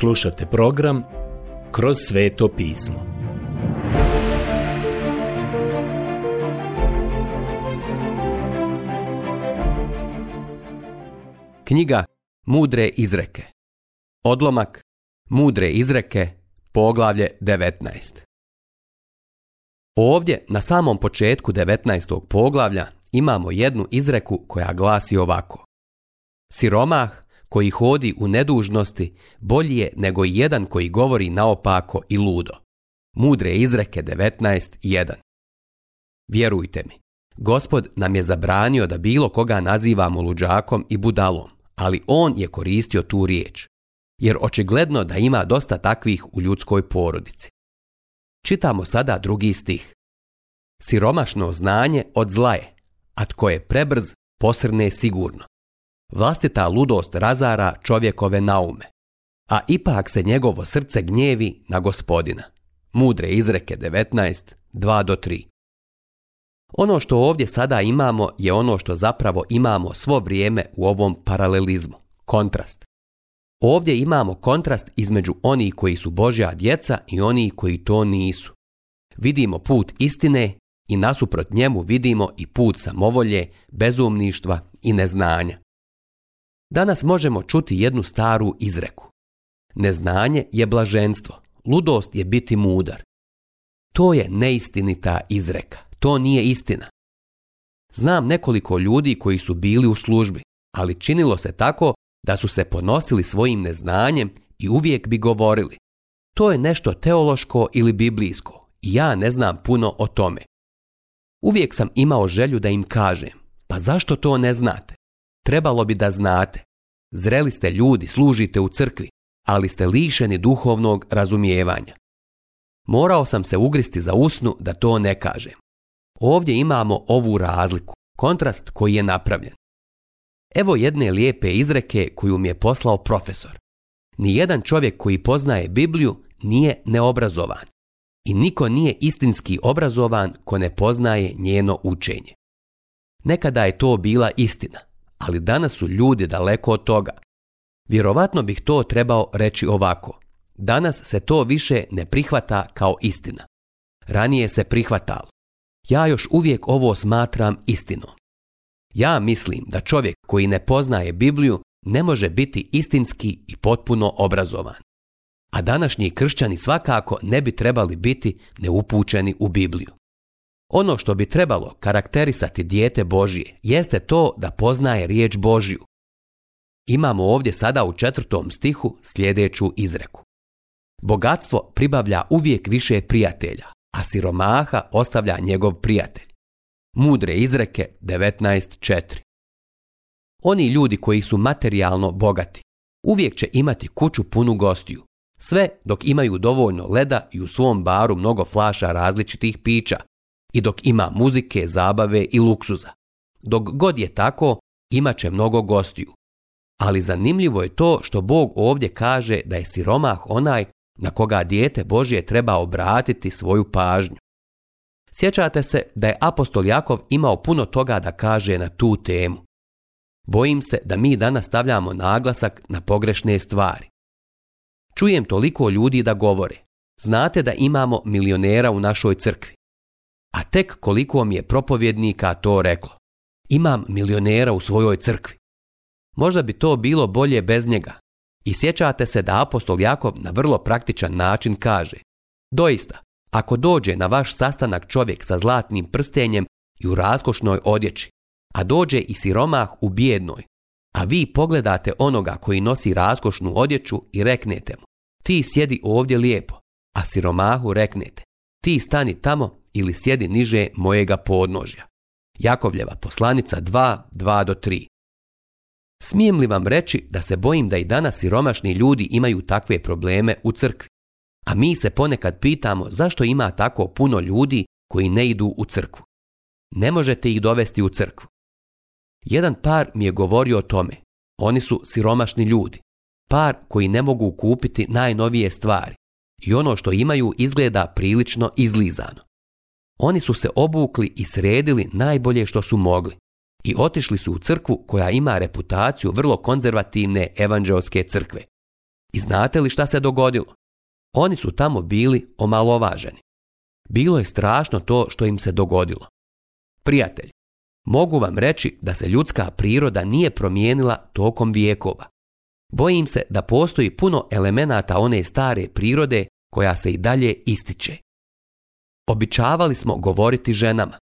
Slušate program Kroz sveto pismo. Knjiga Mudre izreke. Odlomak Mudre izreke, poglavlje 19. Ovdje na samom početku 19. poglavlja imamo jednu izreku koja glasi ovako. Siromah koji hodi u nedužnosti bolji je nego jedan koji govori naopako i ludo. Mudre izreke 19.1 Vjerujte mi, gospod nam je zabranio da bilo koga nazivamo luđakom i budalom, ali on je koristio tu riječ, jer očigledno da ima dosta takvih u ljudskoj porodici. Čitamo sada drugi stih. Siromašno znanje od zla je, a tko je prebrz, posrne sigurno. Vlastita ludost razara čovjekove naume, a ipak se njegovo srce gnjevi na gospodina. Mudre izreke 19, do 3. Ono što ovdje sada imamo je ono što zapravo imamo svo vrijeme u ovom paralelizmu, kontrast. Ovdje imamo kontrast između onih koji su Božja djeca i oni koji to nisu. Vidimo put istine i nasuprot njemu vidimo i put samovolje, bezumništva i neznanja danas možemo čuti jednu staru izreku. Neznanje je blaženstvo, ludost je biti mudar. To je neistinita izreka, to nije istina. Znam nekoliko ljudi koji su bili u službi, ali činilo se tako da su se ponosili svojim neznanjem i uvijek bi govorili. To je nešto teološko ili biblijsko i ja ne znam puno o tome. Uvijek sam imao želju da im kažem, pa zašto to ne znate? trebalo bi da znate. Zreli ste ljudi, služite u crkvi, ali ste lišeni duhovnog razumijevanja. Morao sam se ugristi za usnu da to ne kažem. Ovdje imamo ovu razliku, kontrast koji je napravljen. Evo jedne lijepe izreke koju mi je poslao profesor. Nijedan čovjek koji poznaje Bibliju nije neobrazovan. I niko nije istinski obrazovan ko ne poznaje njeno učenje. Nekada je to bila istina, ali danas su ljudi daleko od toga. Vjerovatno bih to trebao reći ovako. Danas se to više ne prihvata kao istina. Ranije se prihvatalo. Ja još uvijek ovo smatram istinom. Ja mislim da čovjek koji ne poznaje Bibliju ne može biti istinski i potpuno obrazovan. A današnji kršćani svakako ne bi trebali biti neupućeni u Bibliju. Ono što bi trebalo karakterisati dijete Božije jeste to da poznaje riječ Božju. Imamo ovdje sada u četvrtom stihu sljedeću izreku. Bogatstvo pribavlja uvijek više prijatelja, a siromaha ostavlja njegov prijatelj. Mudre izreke 19.4 Oni ljudi koji su materijalno bogati uvijek će imati kuću punu gostiju, sve dok imaju dovoljno leda i u svom baru mnogo flaša različitih pića, i dok ima muzike, zabave i luksuza. Dok god je tako, imat će mnogo gostiju. Ali zanimljivo je to što Bog ovdje kaže da je siromah onaj na koga dijete Božje treba obratiti svoju pažnju. Sjećate se da je apostol Jakov imao puno toga da kaže na tu temu. Bojim se da mi danas stavljamo naglasak na pogrešne stvari. Čujem toliko ljudi da govore. Znate da imamo milionera u našoj crkvi a tek koliko mi je propovjednika to reklo. Imam milionera u svojoj crkvi. Možda bi to bilo bolje bez njega. I sjećate se da apostol Jakov na vrlo praktičan način kaže Doista, ako dođe na vaš sastanak čovjek sa zlatnim prstenjem i u raskošnoj odjeći, a dođe i siromah u bijednoj, a vi pogledate onoga koji nosi raskošnu odjeću i reknete mu, ti sjedi ovdje lijepo, a siromahu reknete, ti stani tamo ili sjedi niže mojega podnožja. Jakovljeva poslanica 2, 2 do 3. Smijem li vam reći da se bojim da i danas siromašni ljudi imaju takve probleme u crkvi? A mi se ponekad pitamo zašto ima tako puno ljudi koji ne idu u crkvu. Ne možete ih dovesti u crkvu. Jedan par mi je govorio o tome. Oni su siromašni ljudi. Par koji ne mogu kupiti najnovije stvari. I ono što imaju izgleda prilično izlizano. Oni su se obukli i sredili najbolje što su mogli i otišli su u crkvu koja ima reputaciju vrlo konzervativne evanđelske crkve. I znate li šta se dogodilo? Oni su tamo bili omalovaženi. Bilo je strašno to što im se dogodilo. Prijatelj, mogu vam reći da se ljudska priroda nije promijenila tokom vijekova. Bojim se da postoji puno elemenata one stare prirode koja se i dalje ističe. Običavali smo govoriti ženama.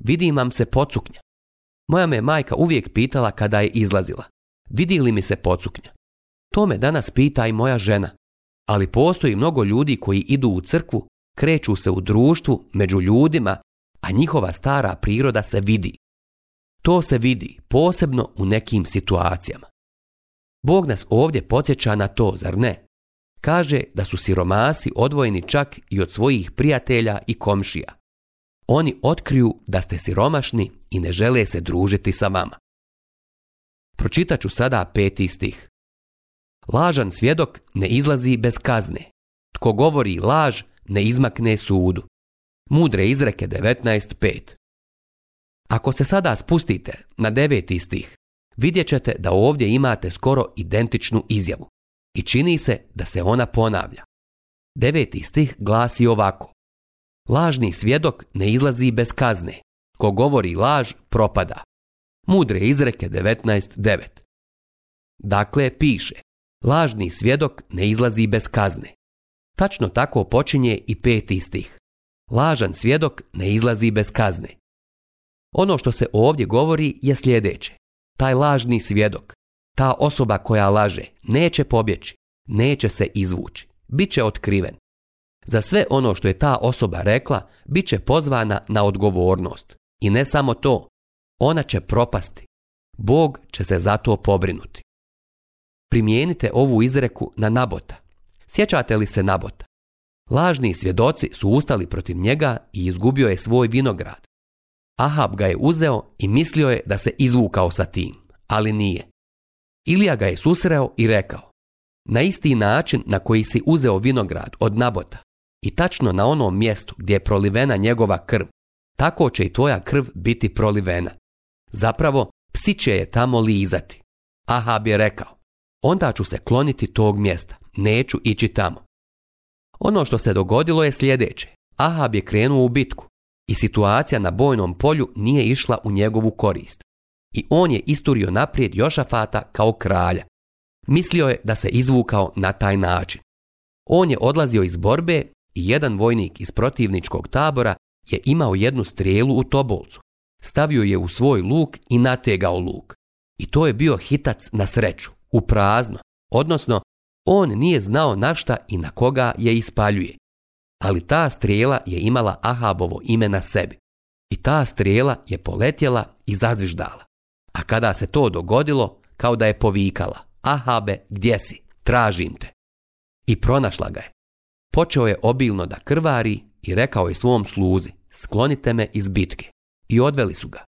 Vidi vam se pocuknja. Moja me majka uvijek pitala kada je izlazila. Vidi li mi se pocuknja? To me danas pita i moja žena. Ali postoji mnogo ljudi koji idu u crkvu, kreću se u društvu, među ljudima, a njihova stara priroda se vidi. To se vidi posebno u nekim situacijama. Bog nas ovdje podsjeća na to, zar ne? kaže da su siromasi odvojeni čak i od svojih prijatelja i komšija. Oni otkriju da ste siromašni i ne žele se družiti sa vama. Pročitat ću sada peti stih. Lažan svjedok ne izlazi bez kazne. Tko govori laž ne izmakne sudu. Mudre izreke 19.5 Ako se sada spustite na deveti stih, vidjet ćete da ovdje imate skoro identičnu izjavu i čini se da se ona ponavlja. Deveti stih glasi ovako. Lažni svjedok ne izlazi bez kazne. Ko govori laž, propada. Mudre izreke 19.9. Dakle, piše. Lažni svjedok ne izlazi bez kazne. Tačno tako počinje i peti stih. Lažan svjedok ne izlazi bez kazne. Ono što se ovdje govori je sljedeće. Taj lažni svjedok ta osoba koja laže neće pobjeći, neće se izvući, bit će otkriven. Za sve ono što je ta osoba rekla, bit će pozvana na odgovornost. I ne samo to, ona će propasti. Bog će se za to pobrinuti. Primijenite ovu izreku na Nabota. Sjećate li se Nabota? Lažni svjedoci su ustali protiv njega i izgubio je svoj vinograd. Ahab ga je uzeo i mislio je da se izvukao sa tim, ali nije. Ilija ga je susreo i rekao, na isti način na koji si uzeo vinograd od nabota i tačno na onom mjestu gdje je prolivena njegova krv, tako će i tvoja krv biti prolivena. Zapravo, psi će je tamo lizati. Ahab je rekao, onda ću se kloniti tog mjesta, neću ići tamo. Ono što se dogodilo je sljedeće. Ahab je krenuo u bitku i situacija na bojnom polju nije išla u njegovu korist i on je isturio naprijed Jošafata kao kralja. Mislio je da se izvukao na taj način. On je odlazio iz borbe i jedan vojnik iz protivničkog tabora je imao jednu strijelu u tobolcu. Stavio je u svoj luk i nategao luk. I to je bio hitac na sreću, u prazno, odnosno on nije znao na šta i na koga je ispaljuje. Ali ta strijela je imala Ahabovo ime na sebi. I ta strijela je poletjela i zazviždala. A kada se to dogodilo, kao da je povikala, Ahabe, gdje si, tražim te. I pronašla ga je. Počeo je obilno da krvari i rekao je svom sluzi, sklonite me iz bitke. I odveli su ga.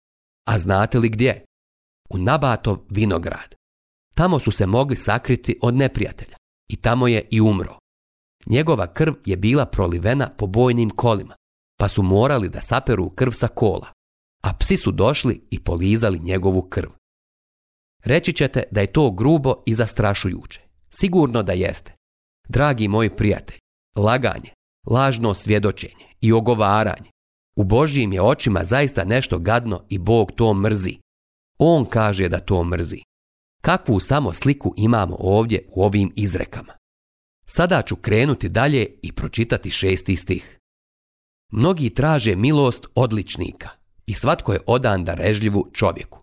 A znate li gdje? U Nabatov vinograd. Tamo su se mogli sakriti od neprijatelja. I tamo je i umro. Njegova krv je bila prolivena po bojnim kolima, pa su morali da saperu krv sa kola a psi su došli i polizali njegovu krv. Reći ćete da je to grubo i zastrašujuće. Sigurno da jeste. Dragi moji prijatelji, laganje, lažno svjedočenje i ogovaranje. U Božijim je očima zaista nešto gadno i Bog to mrzi. On kaže da to mrzi. Kakvu samo sliku imamo ovdje u ovim izrekama. Sada ću krenuti dalje i pročitati šesti stih. Mnogi traže milost odličnika, i svatko je odan režljivu čovjeku.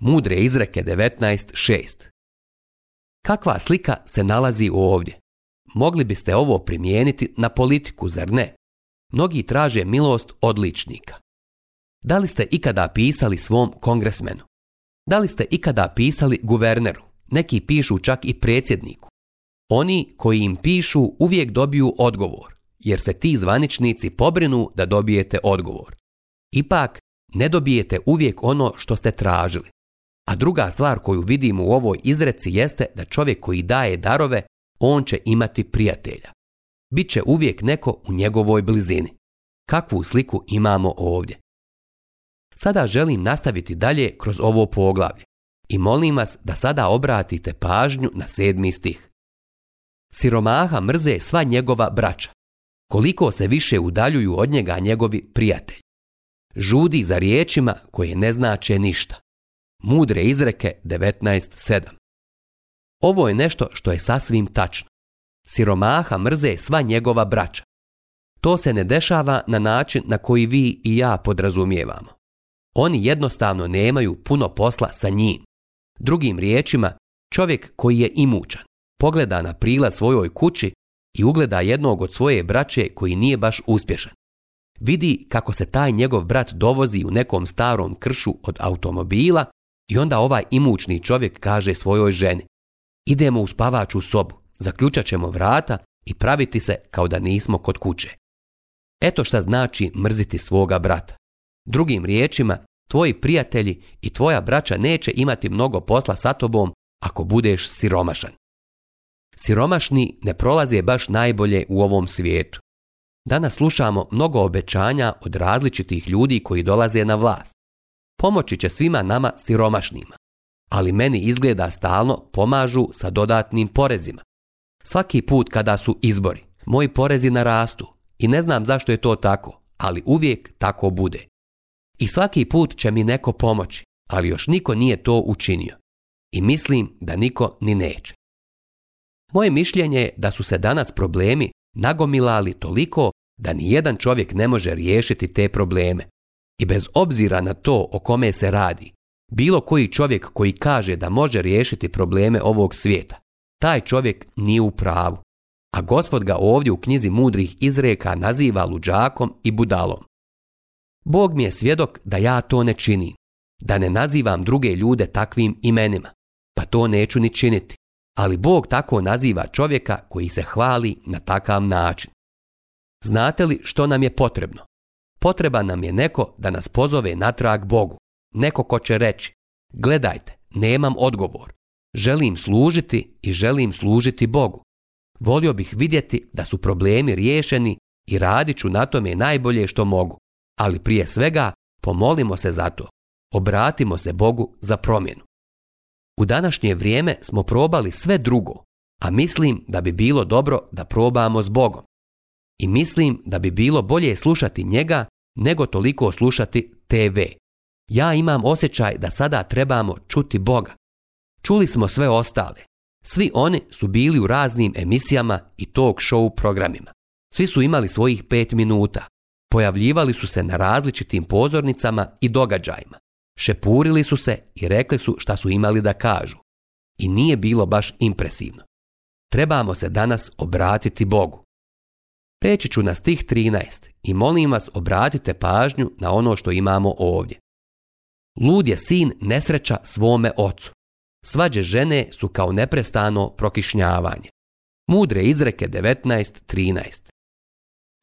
Mudre izreke 19.6 Kakva slika se nalazi ovdje? Mogli biste ovo primijeniti na politiku, zar ne? Mnogi traže milost odličnika. Da li ste ikada pisali svom kongresmenu? Da li ste ikada pisali guverneru? Neki pišu čak i predsjedniku. Oni koji im pišu uvijek dobiju odgovor, jer se ti zvaničnici pobrinu da dobijete odgovor. Ipak, ne dobijete uvijek ono što ste tražili. A druga stvar koju vidimo u ovoj izreci jeste da čovjek koji daje darove, on će imati prijatelja. Biće uvijek neko u njegovoj blizini. Kakvu sliku imamo ovdje? Sada želim nastaviti dalje kroz ovo poglavlje i molim vas da sada obratite pažnju na sedmi stih. Siromaha mrze sva njegova braća. Koliko se više udaljuju od njega njegovi prijatelji žudi za riječima koje ne znače ništa. Mudre izreke 19.7 Ovo je nešto što je sasvim tačno. Siromaha mrze sva njegova braća. To se ne dešava na način na koji vi i ja podrazumijevamo. Oni jednostavno nemaju puno posla sa njim. Drugim riječima, čovjek koji je imućan, pogleda na prilaz svojoj kući i ugleda jednog od svoje braće koji nije baš uspješan vidi kako se taj njegov brat dovozi u nekom starom kršu od automobila i onda ovaj imućni čovjek kaže svojoj ženi Idemo u spavaču sobu, zaključat ćemo vrata i praviti se kao da nismo kod kuće. Eto šta znači mrziti svoga brata. Drugim riječima, tvoji prijatelji i tvoja braća neće imati mnogo posla sa tobom ako budeš siromašan. Siromašni ne prolaze baš najbolje u ovom svijetu. Danas slušamo mnogo obećanja od različitih ljudi koji dolaze na vlast. Pomoći će svima nama siromašnima. Ali meni izgleda stalno pomažu sa dodatnim porezima. Svaki put kada su izbori, moji porezi narastu i ne znam zašto je to tako, ali uvijek tako bude. I svaki put će mi neko pomoći, ali još niko nije to učinio. I mislim da niko ni neće. Moje mišljenje je da su se danas problemi nagomilali toliko da ni jedan čovjek ne može riješiti te probleme. I bez obzira na to o kome se radi, bilo koji čovjek koji kaže da može riješiti probleme ovog svijeta, taj čovjek nije u pravu. A gospod ga ovdje u knjizi mudrih izreka naziva luđakom i budalom. Bog mi je svjedok da ja to ne činim, da ne nazivam druge ljude takvim imenima, pa to neću ni činiti ali Bog tako naziva čovjeka koji se hvali na takav način. Znate li što nam je potrebno? Potreba nam je neko da nas pozove natrag Bogu. Neko ko će reći, gledajte, nemam odgovor. Želim služiti i želim služiti Bogu. Volio bih vidjeti da su problemi riješeni i radit ću na tome najbolje što mogu. Ali prije svega, pomolimo se za to. Obratimo se Bogu za promjenu. U današnje vrijeme smo probali sve drugo, a mislim da bi bilo dobro da probamo s Bogom. I mislim da bi bilo bolje slušati njega nego toliko slušati TV. Ja imam osjećaj da sada trebamo čuti Boga. Čuli smo sve ostale. Svi oni su bili u raznim emisijama i talk show programima. Svi su imali svojih pet minuta. Pojavljivali su se na različitim pozornicama i događajima. Šepurili su se i rekli su šta su imali da kažu. I nije bilo baš impresivno. Trebamo se danas obratiti Bogu. Preći ću na stih 13 i molim vas obratite pažnju na ono što imamo ovdje. Lud je sin nesreća svome ocu. Svađe žene su kao neprestano prokišnjavanje. Mudre izreke 19.13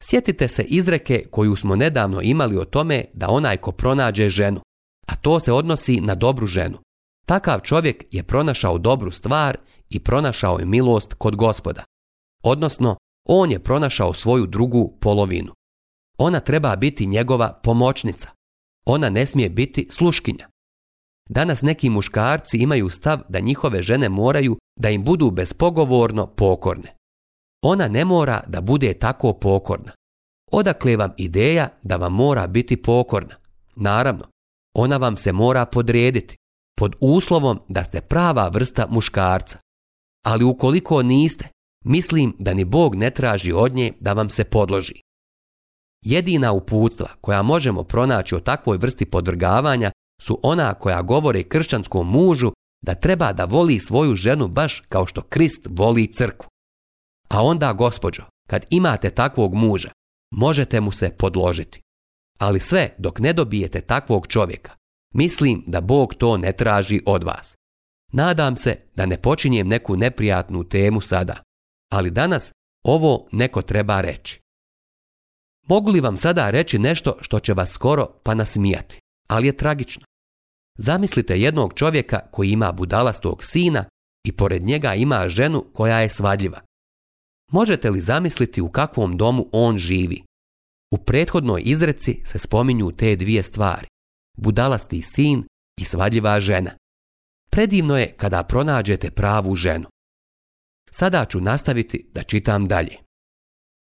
Sjetite se izreke koju smo nedavno imali o tome da onaj ko pronađe ženu, a to se odnosi na dobru ženu. Takav čovjek je pronašao dobru stvar i pronašao je milost kod gospoda. Odnosno, on je pronašao svoju drugu polovinu. Ona treba biti njegova pomoćnica. Ona ne smije biti sluškinja. Danas neki muškarci imaju stav da njihove žene moraju da im budu bespogovorno pokorne. Ona ne mora da bude tako pokorna. Odakle vam ideja da vam mora biti pokorna? Naravno, ona vam se mora podrediti, pod uslovom da ste prava vrsta muškarca. Ali ukoliko niste, mislim da ni Bog ne traži od nje da vam se podloži. Jedina uputstva koja možemo pronaći o takvoj vrsti podvrgavanja su ona koja govore kršćanskom mužu da treba da voli svoju ženu baš kao što Krist voli crkvu. A onda, gospođo, kad imate takvog muža, možete mu se podložiti. Ali sve dok ne dobijete takvog čovjeka, mislim da Bog to ne traži od vas. Nadam se da ne počinjem neku neprijatnu temu sada, ali danas ovo neko treba reći. Mogu li vam sada reći nešto što će vas skoro pa nasmijati, ali je tragično. Zamislite jednog čovjeka koji ima budalastog sina i pored njega ima ženu koja je svadljiva. Možete li zamisliti u kakvom domu on živi u prethodnoj izreci se spominju te dvije stvari. Budalasti sin i svadljiva žena. Predivno je kada pronađete pravu ženu. Sada ću nastaviti da čitam dalje.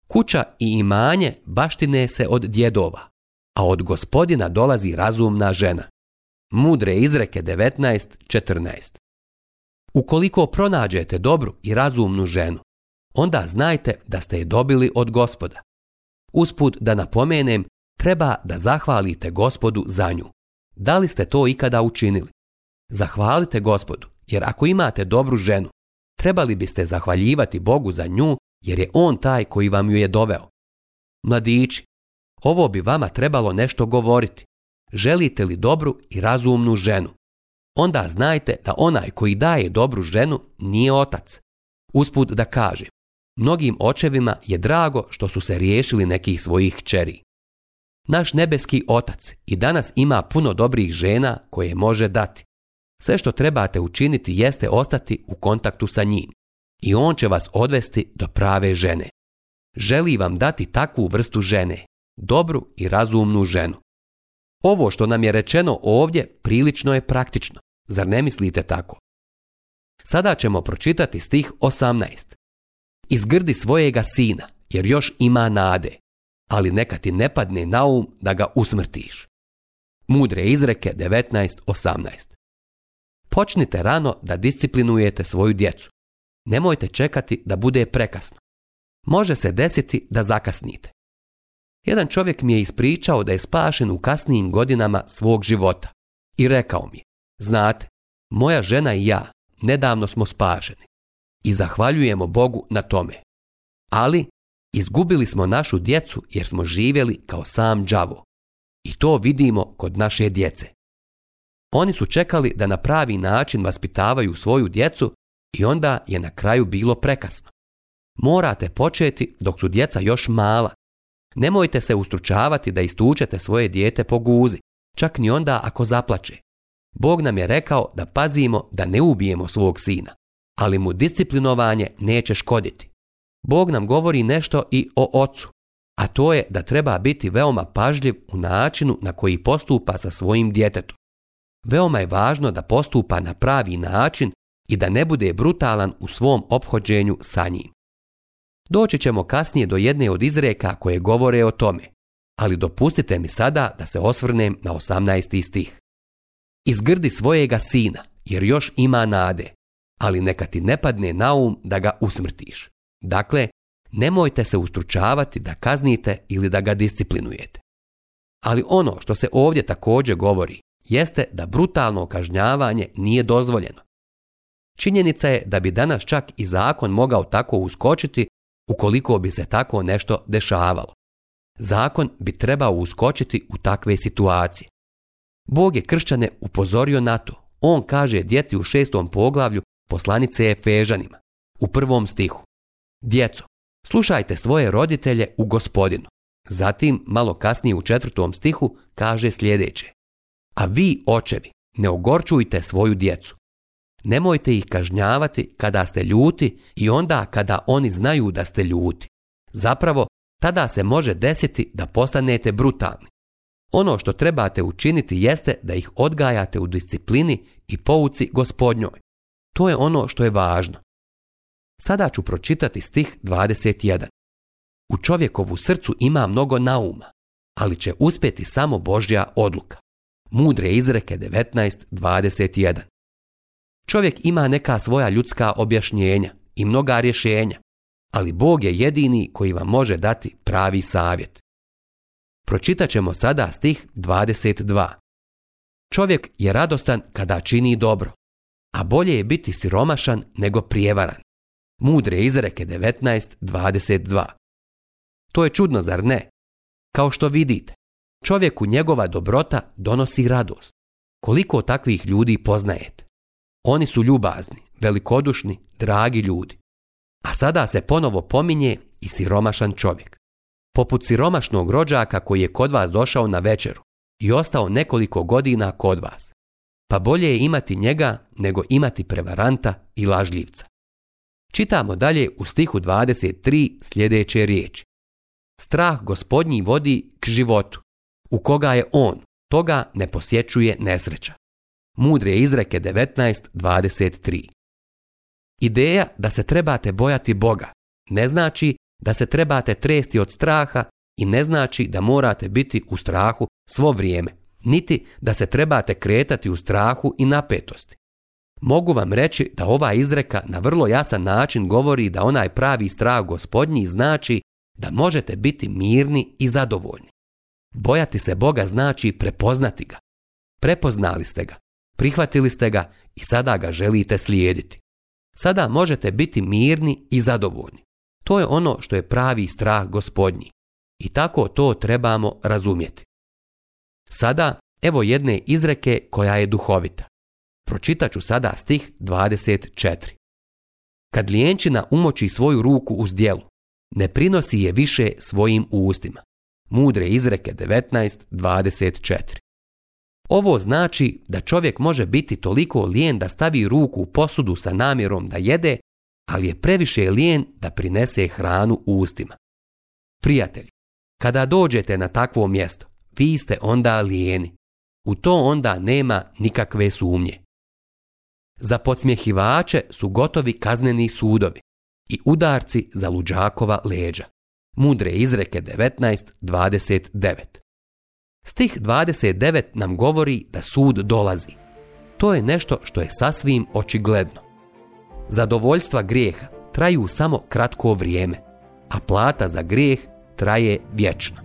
Kuća i imanje baštine se od djedova, a od gospodina dolazi razumna žena. Mudre izreke 19.14 Ukoliko pronađete dobru i razumnu ženu, onda znajte da ste je dobili od gospoda. Usput da napomenem, treba da zahvalite gospodu za nju. Da li ste to ikada učinili? Zahvalite gospodu, jer ako imate dobru ženu, trebali biste zahvaljivati Bogu za nju, jer je on taj koji vam ju je doveo. Mladići, ovo bi vama trebalo nešto govoriti. Želite li dobru i razumnu ženu? Onda znajte da onaj koji daje dobru ženu nije otac. Usput da kažem. Mnogim očevima je drago što su se riješili nekih svojih kćeri. Naš nebeski otac i danas ima puno dobrih žena koje može dati. Sve što trebate učiniti jeste ostati u kontaktu sa njim i on će vas odvesti do prave žene. Želi vam dati takvu vrstu žene, dobru i razumnu ženu. Ovo što nam je rečeno ovdje prilično je praktično, zar ne mislite tako? Sada ćemo pročitati stih 18. Izgrdi svojega sina, jer još ima nade, ali neka ti ne padne na um da ga usmrtiš. Mudre izreke 19.18 Počnite rano da disciplinujete svoju djecu. Nemojte čekati da bude prekasno. Može se desiti da zakasnite. Jedan čovjek mi je ispričao da je spašen u kasnijim godinama svog života i rekao mi znate, moja žena i ja nedavno smo spašeni i zahvaljujemo Bogu na tome. Ali izgubili smo našu djecu jer smo živjeli kao sam đavo. I to vidimo kod naše djece. Oni su čekali da na pravi način vaspitavaju svoju djecu i onda je na kraju bilo prekasno. Morate početi dok su djeca još mala. Nemojte se ustručavati da istučete svoje dijete po guzi, čak ni onda ako zaplače. Bog nam je rekao da pazimo da ne ubijemo svog sina ali mu disciplinovanje neće škoditi. Bog nam govori nešto i o ocu, a to je da treba biti veoma pažljiv u načinu na koji postupa sa svojim djetetom. Veoma je važno da postupa na pravi način i da ne bude brutalan u svom ophođenju sa njim. Doći ćemo kasnije do jedne od izreka koje govore o tome, ali dopustite mi sada da se osvrnem na 18. stih. Izgrdi svojega sina, jer još ima nade, ali neka ti ne padne na um da ga usmrtiš. Dakle, nemojte se ustručavati da kaznite ili da ga disciplinujete. Ali ono što se ovdje također govori jeste da brutalno kažnjavanje nije dozvoljeno. Činjenica je da bi danas čak i zakon mogao tako uskočiti ukoliko bi se tako nešto dešavalo. Zakon bi trebao uskočiti u takve situacije. Bog je kršćane upozorio na to. On kaže djeci u šestom poglavlju poslanice je fežanima. u prvom stihu. Djeco, slušajte svoje roditelje u gospodinu. Zatim, malo kasnije u četvrtom stihu, kaže sljedeće. A vi, očevi, ne ogorčujte svoju djecu. Nemojte ih kažnjavati kada ste ljuti i onda kada oni znaju da ste ljuti. Zapravo, tada se može desiti da postanete brutalni. Ono što trebate učiniti jeste da ih odgajate u disciplini i pouci gospodnjoj. To je ono što je važno. Sada ću pročitati stih 21. U čovjekovu srcu ima mnogo nauma, ali će uspjeti samo Božja odluka. Mudre izreke 19.21. Čovjek ima neka svoja ljudska objašnjenja i mnoga rješenja, ali Bog je jedini koji vam može dati pravi savjet. Pročitat ćemo sada stih 22. Čovjek je radostan kada čini dobro, a bolje je biti siromašan nego prijevaran. Mudre izreke 19.22. To je čudno, zar ne? Kao što vidite, čovjeku njegova dobrota donosi radost. Koliko takvih ljudi poznajete? Oni su ljubazni, velikodušni, dragi ljudi. A sada se ponovo pominje i siromašan čovjek. Poput siromašnog rođaka koji je kod vas došao na večeru i ostao nekoliko godina kod vas pa bolje je imati njega nego imati prevaranta i lažljivca. Čitamo dalje u stihu 23 sljedeće riječi. Strah gospodnji vodi k životu, u koga je on, toga ne posjećuje nesreća. Mudre izreke 19.23 Ideja da se trebate bojati Boga ne znači da se trebate tresti od straha i ne znači da morate biti u strahu svo vrijeme, niti da se trebate kretati u strahu i napetosti. Mogu vam reći da ova izreka na vrlo jasan način govori da onaj pravi strah gospodnji znači da možete biti mirni i zadovoljni. Bojati se Boga znači prepoznati ga. Prepoznali ste ga, prihvatili ste ga i sada ga želite slijediti. Sada možete biti mirni i zadovoljni. To je ono što je pravi strah gospodnji. I tako to trebamo razumjeti. Sada evo jedne izreke koja je duhovita. Pročitat ću sada stih 24. Kad lijenčina umoči svoju ruku uz dijelu, ne prinosi je više svojim ustima. Mudre izreke 19.24. Ovo znači da čovjek može biti toliko lijen da stavi ruku u posudu sa namjerom da jede, ali je previše lijen da prinese hranu ustima. Prijatelji, kada dođete na takvo mjesto, vi ste onda lijeni. U to onda nema nikakve sumnje. Za podsmjehivače su gotovi kazneni sudovi i udarci za luđakova leđa. Mudre izreke 19.29. Stih 29 nam govori da sud dolazi. To je nešto što je sasvim očigledno. Zadovoljstva grijeha traju samo kratko vrijeme, a plata za grijeh traje vječno.